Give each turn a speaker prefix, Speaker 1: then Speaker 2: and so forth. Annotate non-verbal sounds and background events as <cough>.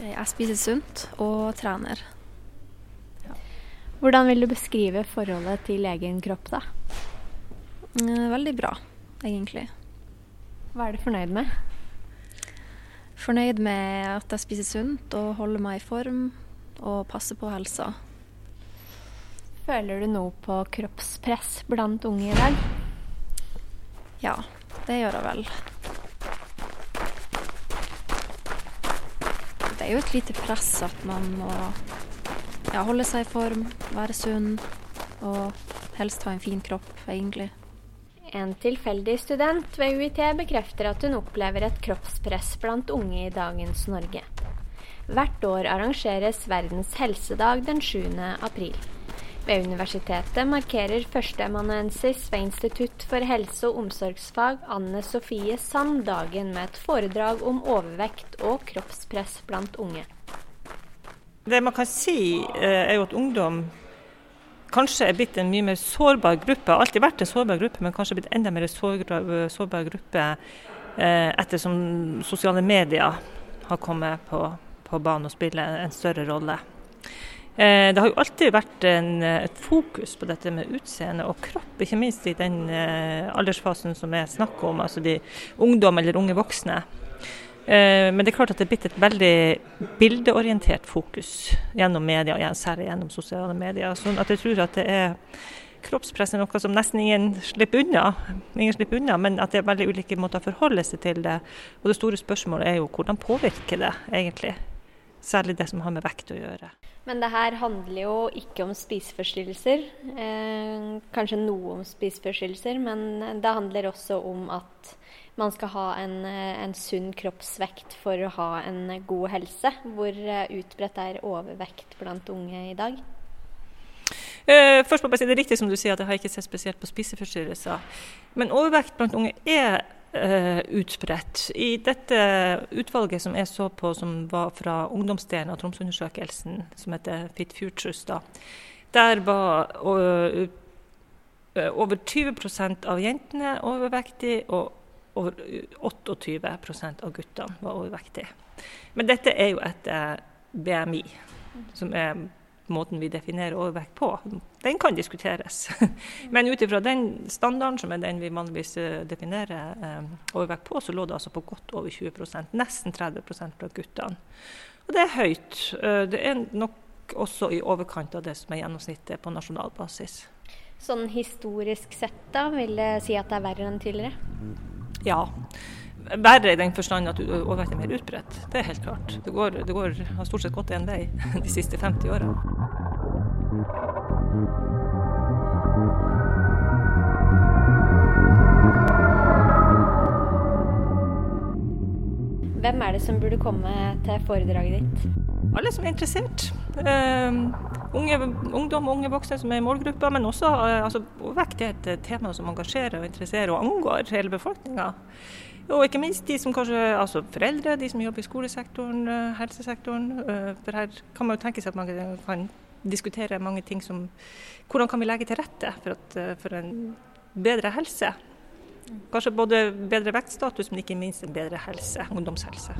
Speaker 1: Jeg spiser sunt og trener.
Speaker 2: Hvordan vil du beskrive forholdet til egen kropp, da?
Speaker 1: Eh, veldig bra, egentlig.
Speaker 2: Hva er du fornøyd med?
Speaker 1: Fornøyd med at jeg spiser sunt og holder meg i form og passer på helsa.
Speaker 2: Føler du noe på kroppspress blant unge i dag?
Speaker 1: Ja, det gjør jeg vel. Det er jo et lite press at man må ja, holde seg i form, være sunn og helst ha en fin kropp, egentlig.
Speaker 2: En tilfeldig student ved UiT bekrefter at hun opplever et kroppspress blant unge i dagens Norge. Hvert år arrangeres Verdens helsedag den 7. april. Ved universitetet markerer førsteamanuensis ved Institutt for helse- og omsorgsfag Anne Sofie Sand dagen med et foredrag om overvekt og kroppspress blant unge.
Speaker 3: Det man kan si, eh, er jo at ungdom kanskje er blitt en mye mer sårbar gruppe. Alltid vært en sårbar gruppe, men kanskje blitt enda mer sårbar gruppe eh, ettersom sosiale medier har kommet på, på banen og spiller en større rolle. Eh, det har jo alltid vært en, et fokus på dette med utseende og kropp, ikke minst i den aldersfasen som er snakk om, altså de ungdom eller unge voksne. Eh, men det er klart at det er blitt et veldig bildeorientert fokus gjennom media, særlig gjennom sosiale medier. sånn at jeg tror at det er kroppspress er noe som nesten ingen slipper unna, ingen slipper unna, men at det er veldig ulike måter å forholde seg til det. Og det store spørsmålet er jo hvordan påvirker det egentlig? Særlig det som har med vekt å gjøre.
Speaker 2: Men det her handler jo ikke om spiseforstyrrelser. Eh, kanskje noe om spiseforstyrrelser, men det handler også om at man skal ha en, eh, en, sunn kroppsvekt for å ha en god helse. Hvor eh, utbredt er overvekt blant unge i dag?
Speaker 3: Eh, først må jeg si Det er riktig som du sier at jeg har ikke sett spesielt på spiseforstyrrelser. Men overvekt blant unge er uh, utbredt. I dette utvalget som jeg så på, som var fra ungdomsdelen av Tromsøundersøkelsen, som heter Fit Futures, da, der var uh, over 20% av jentene overvektige og over 28 av guttene var overvektige. Men dette er jo etter BMI, som er måten vi definerer overvekt på. Den kan diskuteres. <laughs> Men ut ifra den standarden, som er den vi vanligvis eh, definerer eh, overvekt på, så lå det altså på godt over 20% nesten 30% blant guttene. Og det er høyt. Eh, det er nok også i overkant av det som er gjennomsnittet på nasjonal basis.
Speaker 2: Sånn historisk sett, da, vil det si at det er verre enn tidligere?
Speaker 3: Ja. Verre i den forstand at overvekt er mer utbredt. Det er helt klart. Det, går, det går, har stort sett gått én vei <laughs> de siste 50 åra.
Speaker 2: Hvem er det som burde komme til foredraget ditt?
Speaker 3: Alle som er interessert. Uh, unge, ungdom og unge voksne som er i målgruppa, men også uh, altså, overvekt er et tema som engasjerer og interesserer og angår hele befolkninga. Og ikke minst de som kanskje, altså foreldre, de som jobber i skolesektoren, uh, helsesektoren. for her kan man jo tenke seg at man kan diskutere mange ting som Hvordan kan vi legge til rette for, at, for en bedre helse? Kanskje både bedre vektstatus, men ikke minst en bedre helse, ungdomshelse.